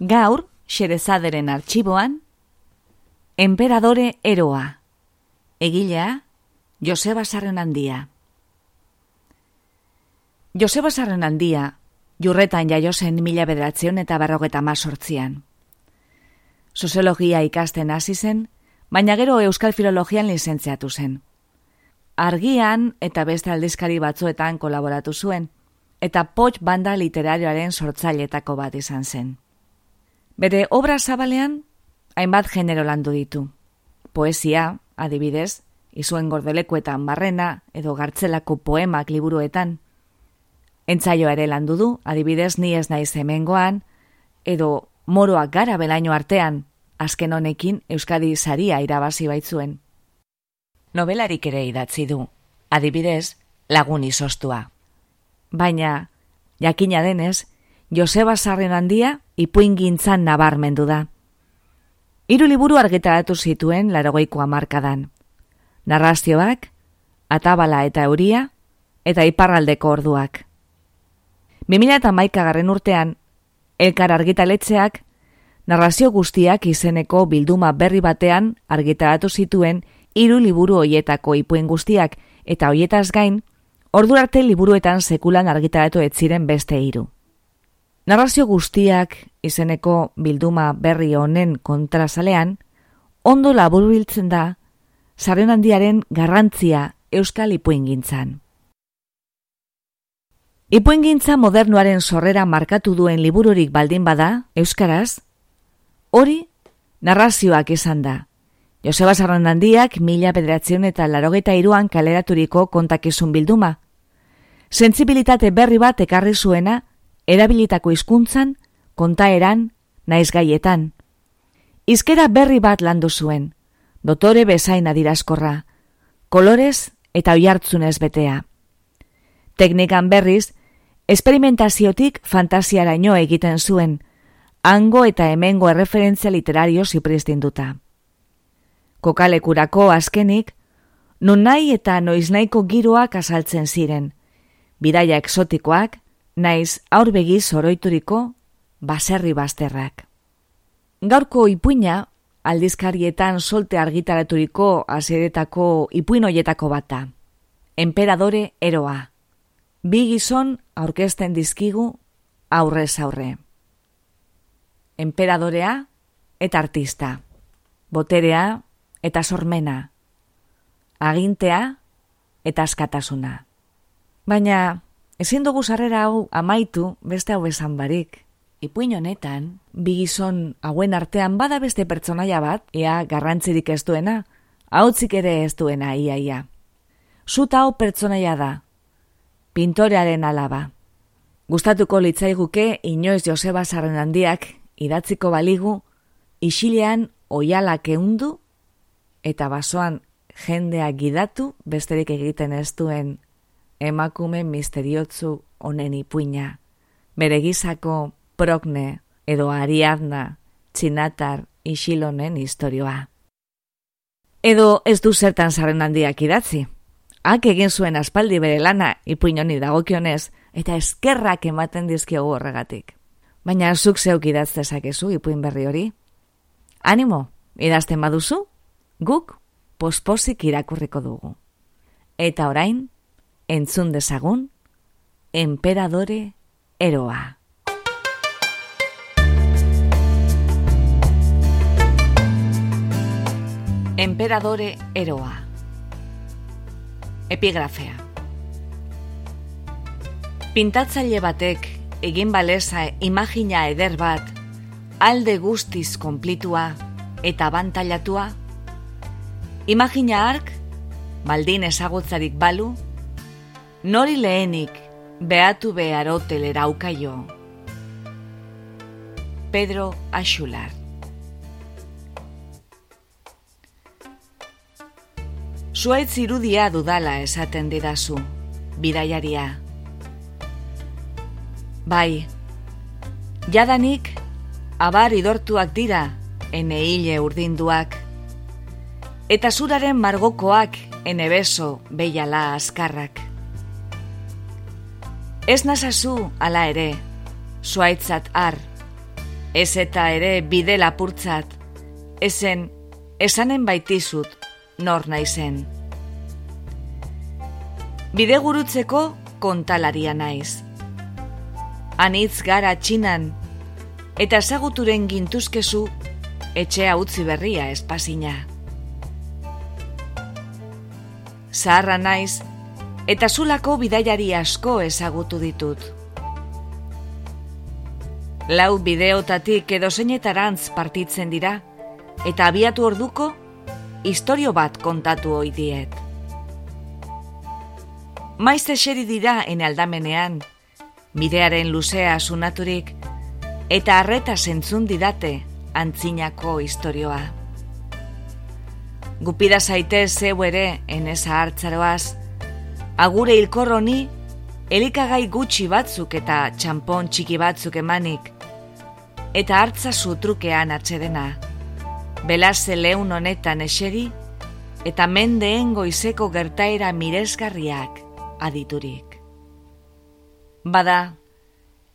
Gaur, Xerezaderen arxiboan, Emperadore Eroa. Egilea, Joseba Sarren handia. Joseba Sarren handia, jurretan jaio zen mila bederatzen eta barrogeta mazortzian. Soziologia ikasten hasi zen, baina gero euskal filologian lizentziatu zen. Argian eta beste aldizkari batzuetan kolaboratu zuen, eta potx banda literarioaren sortzailetako bat izan zen. Bere obra zabalean, hainbat genero landu ditu. Poesia, adibidez, izuen gordelekuetan barrena edo gartzelako poemak liburuetan. Entzaio ere landu du, adibidez ni ez naiz hemengoan, edo moroak gara belaino artean, azken honekin Euskadi saria irabazi baitzuen. Nobelarik ere idatzi du, adibidez, lagun izostua. Baina, jakina denez, Joseba Sarren handia ipuin gintzan nabarmendu da. Hiru liburu argitaratu zituen larogeiko amarkadan. Narrazioak, atabala eta euria, eta iparraldeko orduak. 2000 eta garren urtean, elkar argitaletzeak, narrazio guztiak izeneko bilduma berri batean argitaratu zituen hiru liburu hoietako ipuin guztiak eta hoietaz gain, ordu arte liburuetan sekulan argitaratu ez ziren beste hiru. Narrazio guztiak izeneko bilduma berri honen kontrazalean, ondo laburbiltzen da, zaren handiaren garrantzia euskal ipuingintzan. Ipuingintza modernuaren sorrera markatu duen libururik baldin bada, euskaraz, hori narrazioak izan da. Joseba Zarrandandiak mila bederatzen eta larogeita iruan kaleraturiko kontakizun bilduma. Sensibilitate berri bat ekarri zuena, erabilitako hizkuntzan, kontaeran, naiz gaietan. Izkera berri bat landu zuen, dotore bezain adirazkorra, kolorez eta oiartzunez betea. Teknikan berriz, esperimentaziotik fantasiaraino egiten zuen, hango eta hemengo erreferentzia literario zipristinduta. Kokalekurako azkenik, nun nahi eta noiznaiko giroak azaltzen ziren, bidaia eksotikoak, naiz aurbegi zoroituriko baserri bazterrak. Gaurko ipuina, aldizkarietan solte argitaraturiko azeretako ipuin hoietako bata. Emperadore eroa. Bi gizon aurkezten dizkigu aurrez aurre. Emperadorea eta artista. Boterea eta sormena. Agintea eta askatasuna. Baina, Ezin dugu sarrera hau amaitu beste hau esan barik. Ipuin honetan, bigizon hauen artean bada beste pertsonaia bat, ea garrantzirik ez duena, hautzik ere ez duena ia ia. Zuta hau pertsonaia da, pintorearen alaba. Gustatuko litzaiguke inoiz Joseba Sarren handiak idatziko baligu, isilean oialak eundu eta basoan jendea gidatu besterik egiten ez duen emakume misteriotzu honen ipuina. Bere gizako progne edo ariadna txinatar isilonen historioa. Edo ez du zertan zaren handiak idatzi. Hak egin zuen aspaldi bere lana ipuin honi dagokionez eta eskerrak ematen dizkiogu horregatik. Baina zuk zeuk idatz dezakezu ipuin berri hori? Animo, idazten baduzu? Guk posposik irakurriko dugu. Eta orain, entzun dezagun, emperadore eroa. Emperadore eroa. Epigrafea. Pintatzaile batek egin baleza imagina eder bat, alde guztiz konplitua eta bantailatua? Imagina ark, baldin ezagutzarik balu, nori lehenik behatu behar hotelera ukaio. Pedro Axular Zuaitz irudia dudala esaten didazu, bidaiaria. Bai, jadanik, abar idortuak dira, ene hile urdinduak. Eta zuraren margokoak, ene beso, behiala askarrak. Ez nazazu, ala ere, zuaitzat ar, ez eta ere bide lapurtzat, ezen, esanen baitizut, nor naizen. Bide gurutzeko kontalaria naiz anitz gara txinan, eta ezaguturen gintuzkezu etxea utzi berria espazina. Zaharra naiz, eta zulako bidaiari asko ezagutu ditut. Lau bideotatik edo zeinetarantz partitzen dira, eta abiatu orduko, historio bat kontatu hoi diet. Maiz eseri dira en aldamenean, bidearen luzea sunaturik, eta arreta zentzun didate antzinako historioa. Gupida zaite zeu ere enesa hartzaroaz, agure hilkorroni, elikagai gutxi batzuk eta txampon txiki batzuk emanik, eta hartza zutrukean atxedena, belaze lehun honetan eseri, eta mendeen goizeko gertaera miresgarriak aditurik. Bada,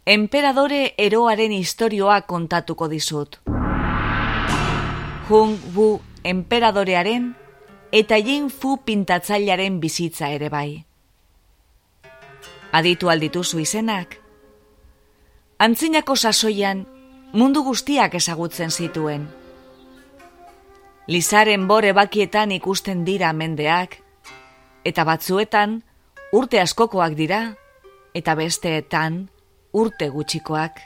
emperadore eroaren historioa kontatuko dizut. Hung Bu emperadorearen eta Jin Fu pintatzailearen bizitza ere bai. Aditu aldituzu izenak? Antzinako sasoian mundu guztiak ezagutzen zituen. Lizaren bore bakietan ikusten dira mendeak, eta batzuetan urte askokoak dira, eta besteetan urte gutxikoak.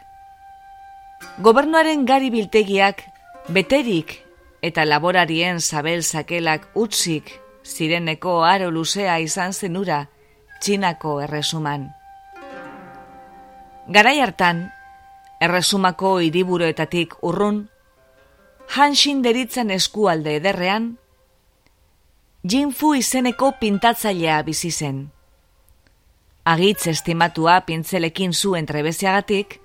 Gobernuaren gari biltegiak beterik eta laborarien zabel sakelak utzik zireneko aro luzea izan zenura txinako erresuman. Garai hartan, erresumako hiriburuetatik urrun, Hanshin deritzen eskualde ederrean, Jinfu izeneko pintatzailea bizi zen agitz estimatua pintzelekin zuen trebeziagatik,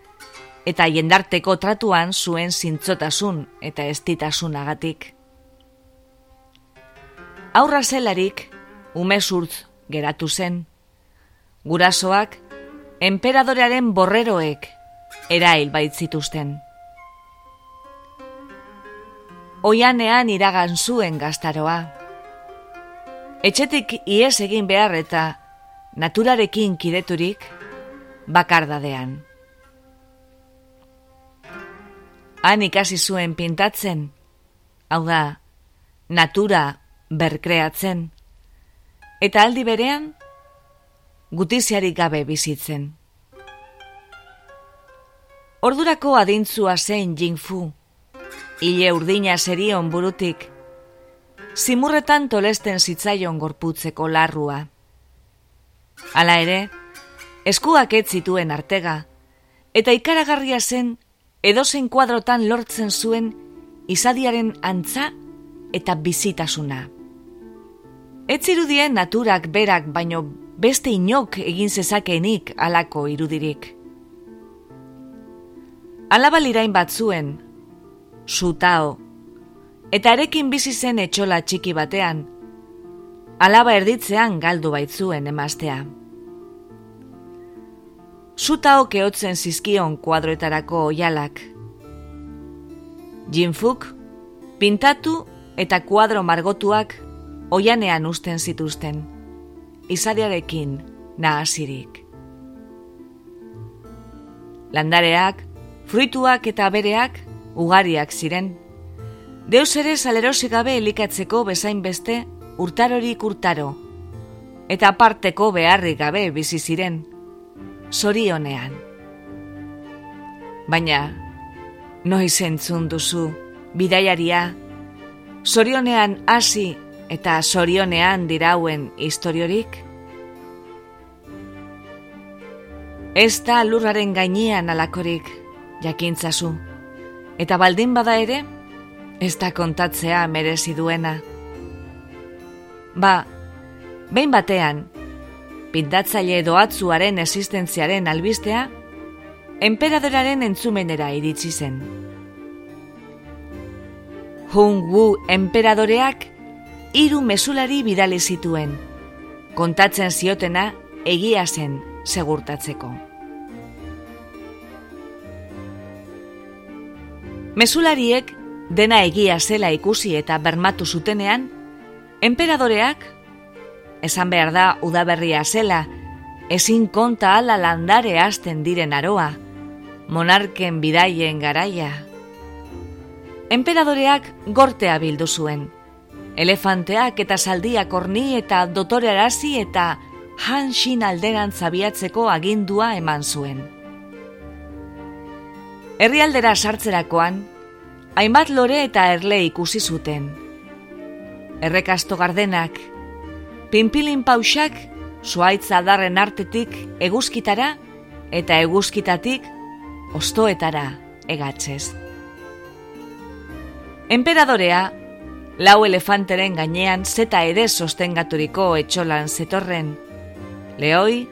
eta jendarteko tratuan zuen zintzotasun eta estitasunagatik. Aurra zelarik, umezurtz geratu zen, gurasoak, emperadorearen borreroek erail baitzituzten. Oianean iragan zuen gaztaroa. Etxetik ies egin behar eta naturarekin kideturik bakardadean. Han ikasi zuen pintatzen, hau da, natura berkreatzen, eta aldi berean, gutiziarik gabe bizitzen. Ordurako adintzua zein jingfu, hile urdina serion burutik, zimurretan tolesten zitzaion gorputzeko larrua. Hala ere, eskuak ez zituen artega, eta ikaragarria zen edozein kuadrotan lortzen zuen izadiaren antza eta bizitasuna. Ez zirudien naturak berak baino beste inok egin zezakeenik alako irudirik. Alaba lirain bat zuen, sutao, eta erekin bizi zen etxola txiki batean, alaba erditzean galdu baitzuen emaztea. Zuta oke hotzen zizkion kuadroetarako oialak. Jinfuk, pintatu eta kuadro margotuak oianean usten zituzten, izadiarekin nahasirik. Landareak, fruituak eta bereak ugariak ziren, Deus ere salerosi gabe elikatzeko bezain beste urtarorik urtaro, eta parteko beharrik gabe bizi ziren, zorionean, Baina, noiz entzun duzu, bidaiaria, zorionean hasi eta zorionean dirauen historiorik? Ez da lurraren gainean alakorik, jakintzazu. Eta baldin bada ere, ez da kontatzea merezi duena. Ba, behin batean, pintatzaile doatzuaren existentziaren albistea, emperadoraren entzumenera iritsi zen. Hung Wu emperadoreak hiru mesulari bidali zituen, kontatzen ziotena egia zen segurtatzeko. Mesulariek dena egia zela ikusi eta bermatu zutenean, emperadoreak, esan behar da udaberria zela, ezin konta ala landare hasten diren aroa, monarken bidaien garaia. Emperadoreak gortea bildu zuen, elefanteak eta saldiak orni eta dotore arazi eta Hanshin alderan zabiatzeko agindua eman zuen. Herrialdera sartzerakoan, hainbat lore eta erle ikusi zuten. Errekasto gardenak, pinpilin pausak, zuaitza darren artetik eguzkitara eta eguzkitatik ostoetara egatzez. Emperadorea, lau elefanteren gainean zeta ere sostengaturiko etxolan zetorren, Leoi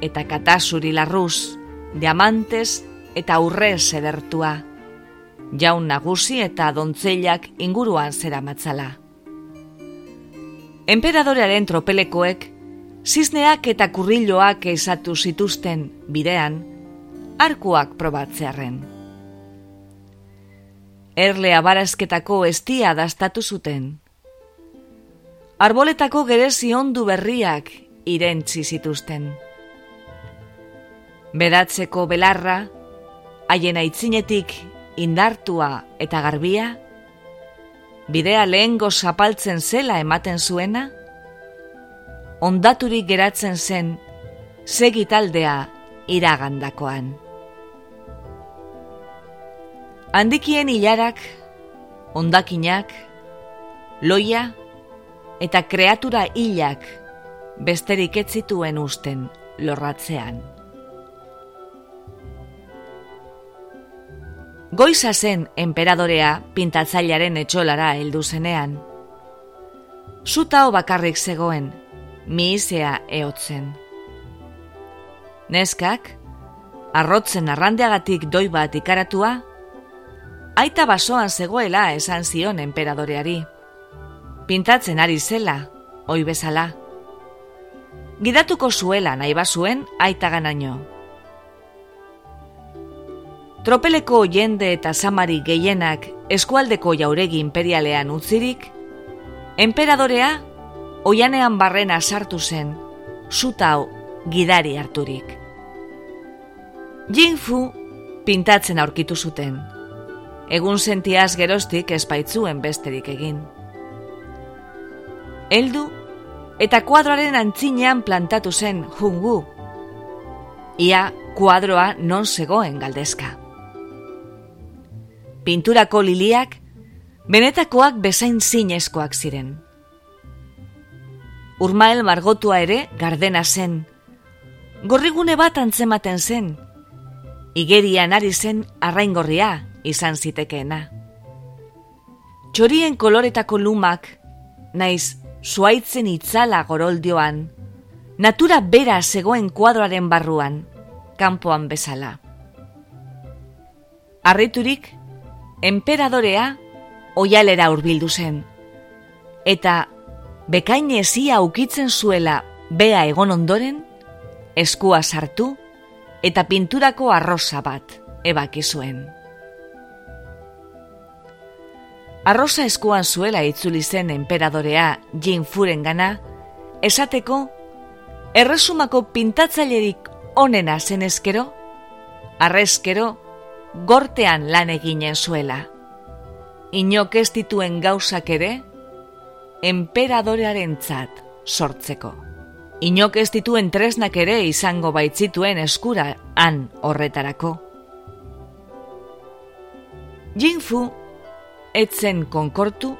eta katasuri larruz, diamantes eta urre sedertua. Jaun nagusi eta dontzeilak inguruan zera matzala. Emperadorearen tropelekoek, zizneak eta kurriloak esatu zituzten bidean, arkuak probatzearen. Erle abarazketako estia dastatu zuten. Arboletako gerezi ondu berriak irentzi zituzten. Beratzeko belarra, haien aitzinetik indartua eta garbia, bidea lehengo zapaltzen zela ematen zuena, ondaturik geratzen zen segitaldea iragandakoan. Handikien hilarak, ondakinak, loia eta kreatura hilak besterik ez zituen usten lorratzean. Goiza zen emperadorea pintatzailaren etxolara heldu zenean. Zutao bakarrik zegoen, miizea eotzen. Neskak, arrotzen arrandeagatik doi bat ikaratua, aita basoan zegoela esan zion emperadoreari. Pintatzen ari zela, oi bezala gidatuko zuela nahi bazuen aita ganaino. Tropeleko jende eta samari gehienak eskualdeko jauregi imperialean utzirik, emperadorea oianean barrena sartu zen, zutau gidari harturik. Jingfu pintatzen aurkitu zuten. Egun sentiaz gerostik espaitzuen besterik egin. Eldu eta kuadroaren antzinean plantatu zen jungu. Ia kuadroa non zegoen galdezka. Pinturako liliak, benetakoak bezain zinezkoak ziren. Urmael margotua ere gardena zen. Gorrigune bat antzematen zen. Igerian ari zen arraingorria izan zitekeena. Txorien koloretako lumak, naiz zuaitzen itzala goroldioan, natura bera zegoen kuadroaren barruan, kanpoan bezala. Arriturik, emperadorea oialera hurbildu zen, eta bekaine ezia ukitzen zuela bea egon ondoren, eskua sartu eta pinturako arrosa bat ebaki zuen. Arrosa eskuan zuela itzuli zen emperadorea Jin Furen gana, esateko, erresumako pintatzailerik onena zen eskero, arrezkero, gortean lan eginen zuela. Inok ez dituen gauzak ere, emperadorearen tzat sortzeko. Inok ez dituen tresnak ere izango baitzituen eskura han horretarako. Jinfu etzen konkortu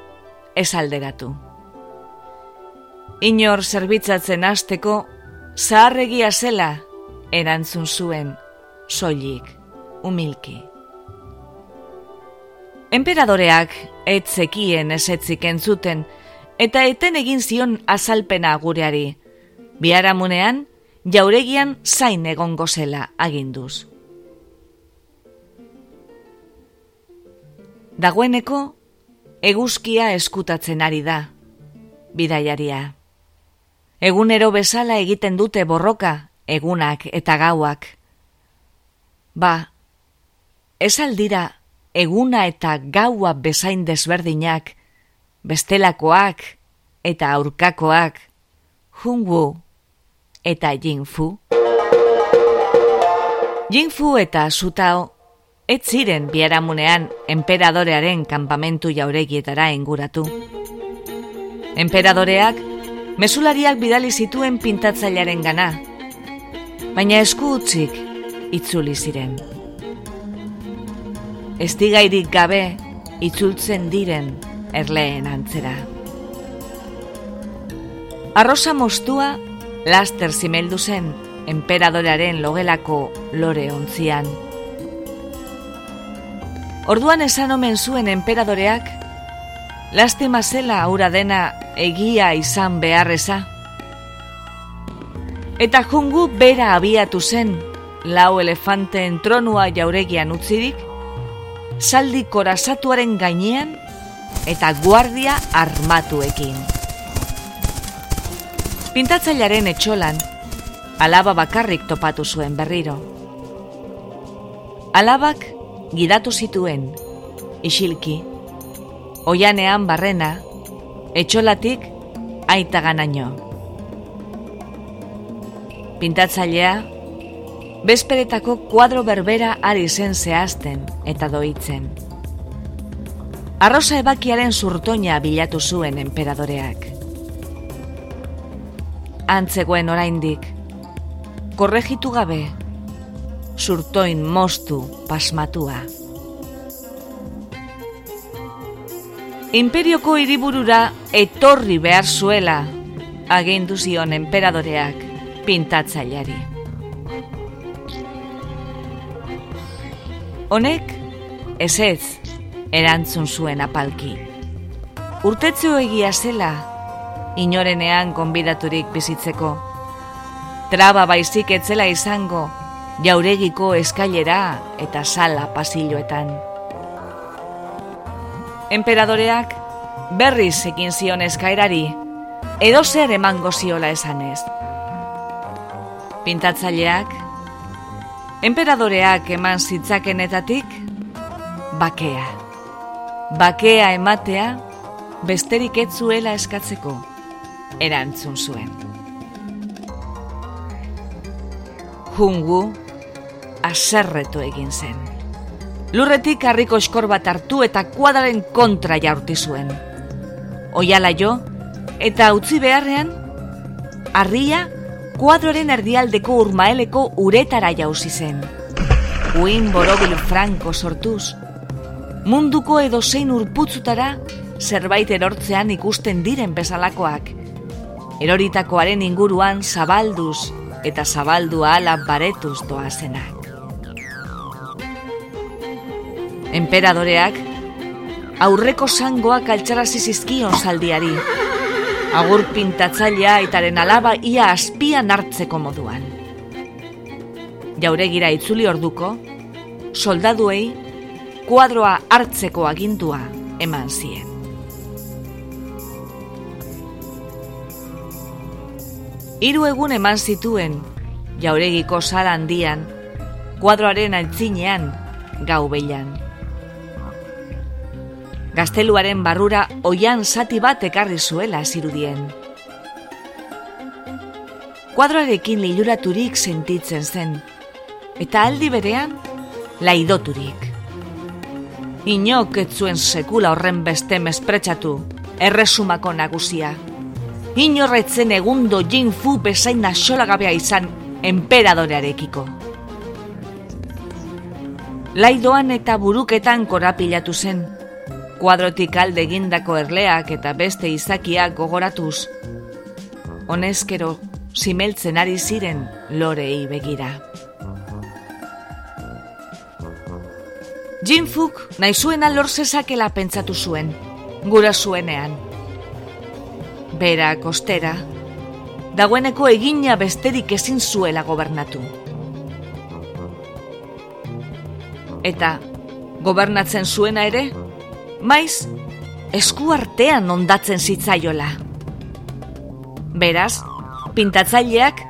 ez alderatu. Inor zerbitzatzen hasteko zaharregia zela erantzun zuen soilik, umilki. Enperadoreak etzekien esetzik entzuten, eta eten egin zion azalpena gureari. Biaramunean, jauregian zain egongo zela aginduz. Dagoeneko, eguzkia eskutatzen ari da, bidaiaria. Egunero bezala egiten dute borroka, egunak eta gauak. Ba, ez aldira eguna eta gaua bezain desberdinak, bestelakoak eta aurkakoak, jungu eta jinfu. Jinfu eta zutao, ez ziren biaramunean emperadorearen kanpamentu jauregietara inguratu. Emperadoreak, mesulariak bidali zituen pintatzailaren gana, baina esku utzik itzuli ziren estigairik gabe itzultzen diren erleen antzera. Arrosa mostua laster zimeldu zen emperadorearen logelako lore ontzian. Orduan esan omen zuen emperadoreak, lastima zela aura dena egia izan beharreza. Eta jungu bera abiatu zen, lau elefanteen tronua jauregian utzirik, saldi korasatuaren gainean eta guardia armatuekin. Pintatzailaren etxolan, alaba bakarrik topatu zuen berriro. Alabak gidatu zituen, isilki, oianean barrena, etxolatik aita ganaino. Pintatzailea, Bezperetako kuadro berbera ari zen zehazten eta doitzen. Arrosa ebakiaren zurtoina bilatu zuen emperadoreak. Antzegoen oraindik, korregitu gabe, zurtoin mostu pasmatua. Imperioko hiriburura etorri behar zuela, agindu zion emperadoreak pintatzaileari. Honek, ez ez, erantzun zuen apalki. Urtetzu egia zela, inorenean konbidaturik bizitzeko. Traba baizik etzela izango, jauregiko eskailera eta sala pasilloetan. Emperadoreak berriz ekin zion eskaerari, edo zer emango ziola esanez. Pintatzaileak, Emperadoreak eman zitzakenetatik, bakea. Bakea ematea, besterik ez zuela eskatzeko, erantzun zuen. Jungu, aserretu egin zen. Lurretik harriko eskor bat hartu eta kuadaren kontra jaurti zuen. Oiala jo, eta utzi beharrean, harria kuadroren erdialdeko urmaeleko uretara jauzi zen. Uin borobil franko sortuz, munduko edo zein urputzutara zerbait erortzean ikusten diren bezalakoak. Eroritakoaren inguruan zabalduz eta zabaldua ala baretuz doazenak. Emperadoreak aurreko sangoak altxarazi zizkion zaldiari, agur pintatzailea itaren alaba ia azpian hartzeko moduan. Jauregira itzuli orduko, soldaduei kuadroa hartzeko agindua eman zien. Hiru egun eman zituen, jauregiko sala handian, kuadroaren altzinean, gau behian gazteluaren barrura oian zati bat ekarri zuela zirudien. Kuadroarekin liluraturik sentitzen zen, eta aldi berean, laidoturik. Inok ez zuen sekula horren beste mespretsatu, erresumako nagusia. Inorretzen egundo jin fu bezain nasolagabea izan emperadorearekiko. laidoan eta buruketan korapilatu zen, kuadrotik alde egindako erleak eta beste izakiak gogoratuz. Honezkero, simeltzen ari ziren lorei begira. Jinfuk nahi zuena lor zezakela pentsatu zuen, gura zuenean. Bera, kostera, dagoeneko egina besterik ezin zuela gobernatu. Eta, gobernatzen zuena ere, maiz, esku artean ondatzen zitzaiola. Beraz, pintatzaileak,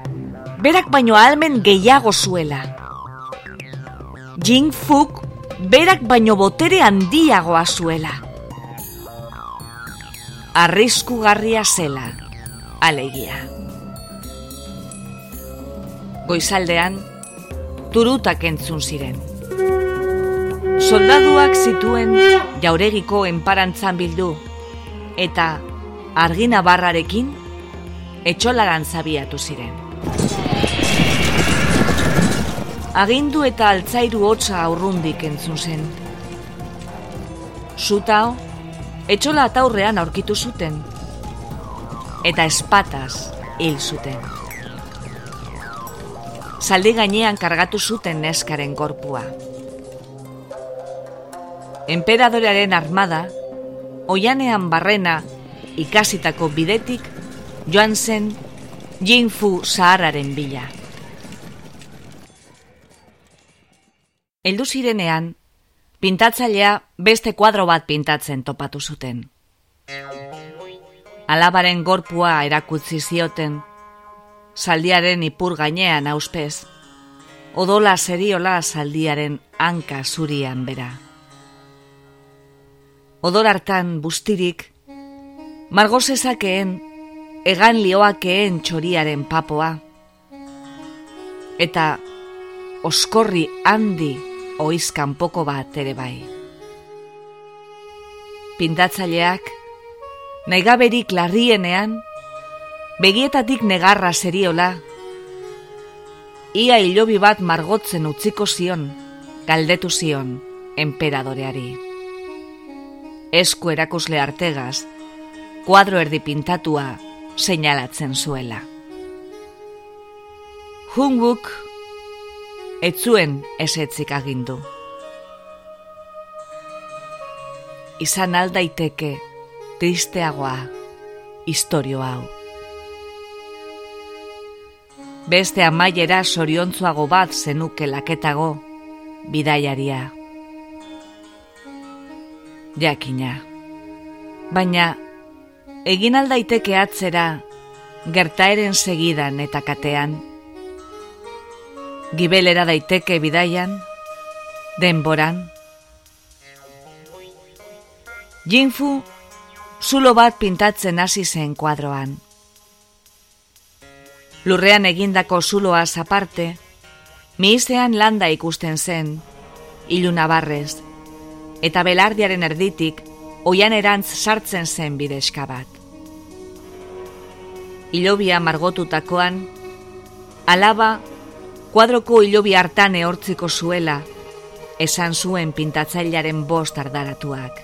berak baino almen gehiago zuela. Jing Fuk, berak baino botere handiagoa zuela. Arrisku garria zela, alegia. Goizaldean, turutak entzun ziren. Soldaduak zituen jauregiko enparantzan bildu, eta argina barrarekin etxolaran zabiatu ziren. Agindu eta altzairu hotza aurrundik entzun zen. Zutao, etxola ataurrean aurkitu zuten, eta espataz hil zuten. Zaldi gainean kargatu zuten neskaren korpua. Emperadorearen armada, oianean barrena ikasitako bidetik joan zen Jinfu Zaharraren bila. Eldu zirenean, pintatzailea beste kuadro bat pintatzen topatu zuten. Alabaren gorpua erakutzi zioten, saldiaren ipur gainean auspez, odola seriola saldiaren hanka zurian bera odor hartan bustirik, margozezakeen, egan lioakeen txoriaren papoa, eta oskorri handi oizkan poko bat ere bai. Pintatzaileak, naigaberik larrienean, begietatik negarra seriola, ia hilobi bat margotzen utziko zion, galdetu zion, emperadoreari esku erakusle artegaz, kuadro erdi pintatua seinalatzen zuela. Hunguk etzuen esetzik agindu. Izan aldaiteke tristeagoa historio hau. Beste amaiera soriontzuago bat zenuke laketago bidaiaria jakina. Baina, egin aldaiteke atzera, gertaeren segidan eta katean. Gibelera daiteke bidaian, denboran. Jinfu, zulo bat pintatzen hasi zen kuadroan. Lurrean egindako zuloa aparte, miizean landa ikusten zen, iluna barrez, eta belardiaren erditik oian erantz sartzen zen bideska bat. Ilobia margotutakoan, alaba kuadroko ilobi hartan ehortziko zuela, esan zuen pintatzailaren bost ardaratuak.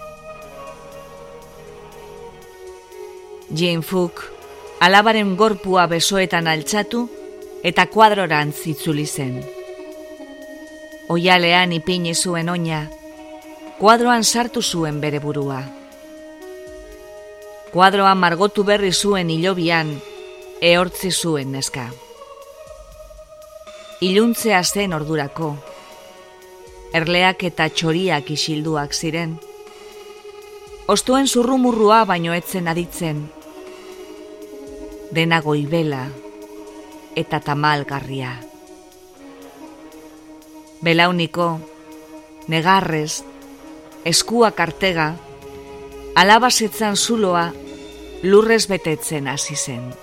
Jane Fook, alabaren gorpua besoetan altxatu eta kuadrorantz itzuli zen. Oialean ipini zuen oina, kuadroan sartu zuen bere burua. Kuadroa margotu berri zuen ilobian, ehortzi zuen neska. Iluntzea zen ordurako, erleak eta txoriak isilduak ziren, ostuen zurrumurrua baino etzen aditzen, dena goibela eta tamalgarria. Belauniko, negarrez, eskua kartega, alabasetzan zuloa lurrez betetzen hasi zen.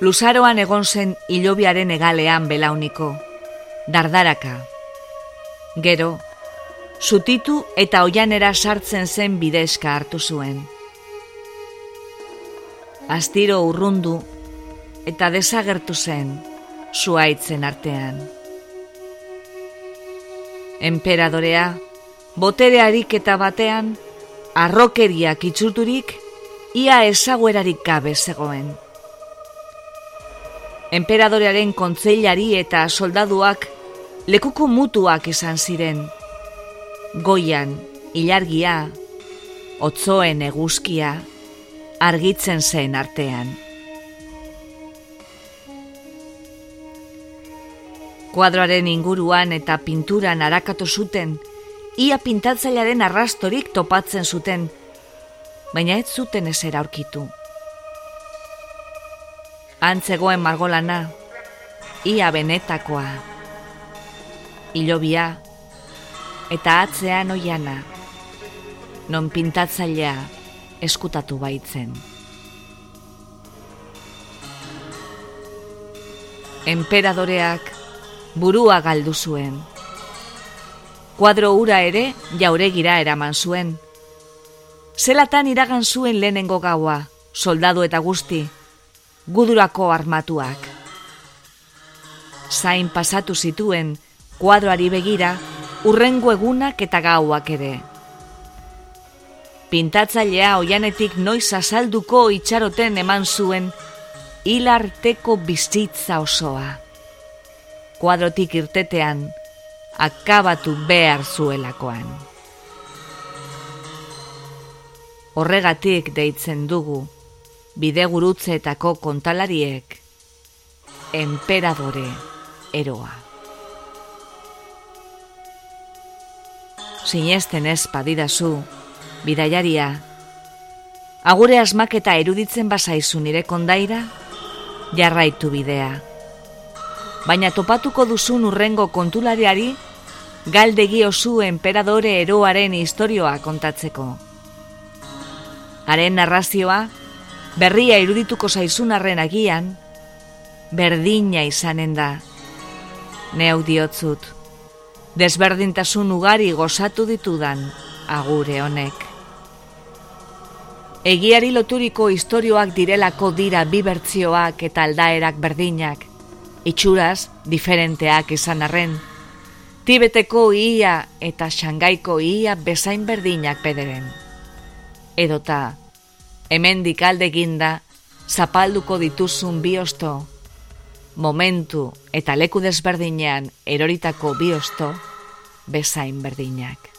Luzaroan egon zen ilobiaren egalean belauniko, dardaraka. Gero, zutitu eta oianera sartzen zen bidezka hartu zuen. Astiro urrundu eta desagertu zen zuaitzen artean. Emperadorea, botere ariketa batean, arrokeriak itxuturik, ia ezaguerarik gabe zegoen. Emperadorearen kontzeilari eta soldaduak lekuko mutuak izan ziren. Goian, ilargia, otzoen eguzkia, argitzen zen artean. Kuadroaren inguruan eta pinturan arakatu zuten, ia pintatzailearen arrastorik topatzen zuten, baina ez zuten ezer aurkitu. Antzegoen margolana, ia benetakoa, ilobia, eta atzean oiana, non pintatzailea eskutatu baitzen. Emperadoreak burua galdu zuen. Kuadro ura ere jauregira eraman zuen. Zelatan iragan zuen lehenengo gaua, soldadu eta guzti, gudurako armatuak. Zain pasatu zituen, kuadroari begira, urrengo egunak eta gauak ere. Pintatzailea oianetik noiz azalduko itxaroten eman zuen hilarteko bizitza osoa. Kuadrotik irtetean, akabatu behar zuelakoan. Horregatik deitzen dugu, bidegurutzeetako kontalariek, emperadore eroa. Sinesten ez padidazu, bidaiaria, agure asmaketa eruditzen bazaizu nire kondaira, jarraitu bidea. Baina topatuko duzun urrengo kontulariari, galdegi osu emperadore eroaren historioa kontatzeko. Haren narrazioa, berria irudituko zaizun arren agian, berdina izanen da. Neu diotzut, desberdintasun ugari gozatu ditudan agure honek. Egiari loturiko istorioak direlako dira bi bertzioak eta aldaerak berdinak, itxuraz diferenteak izan arren, Tibeteko ia eta Xangaiko ia bezain berdinak pederen. Edota, hemen dikalde ginda, zapalduko dituzun biosto, momentu eta leku desberdinean eroritako biosto, bezain berdinak.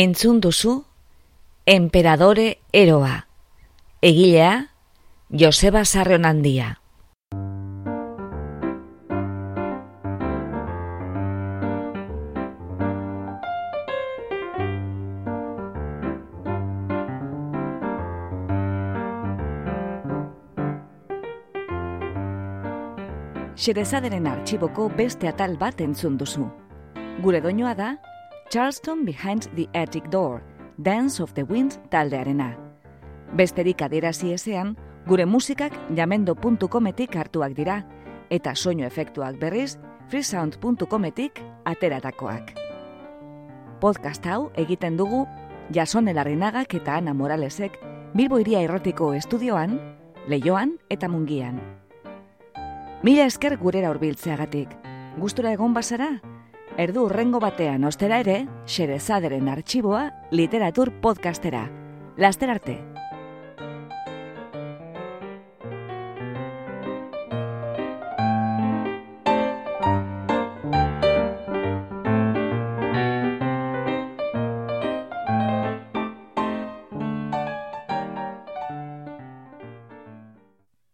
Entzun duzu, Emperadore Eroa. Egilea, Joseba Sarreon handia. Xerezaderen artxiboko beste atal bat entzun duzu. Gure doinoa da, Charleston Behind the Attic Door, Dance of the Wind taldearena. Besterik adierazi ezean, gure musikak jamendo.cometik hartuak dira, eta soinu efektuak berriz, freesound.cometik ateratakoak. Podcast hau egiten dugu Jasone Larrinagak eta Ana Moralesek Bilbo Iria Errotiko estudioan, Leioan eta Mungian. Mila esker gurera hurbiltzeagatik. Gustura egon bazara? Erdu urrengo batean ostera ere, Xerezaderen arxiboa literatur podcastera. Laster arte!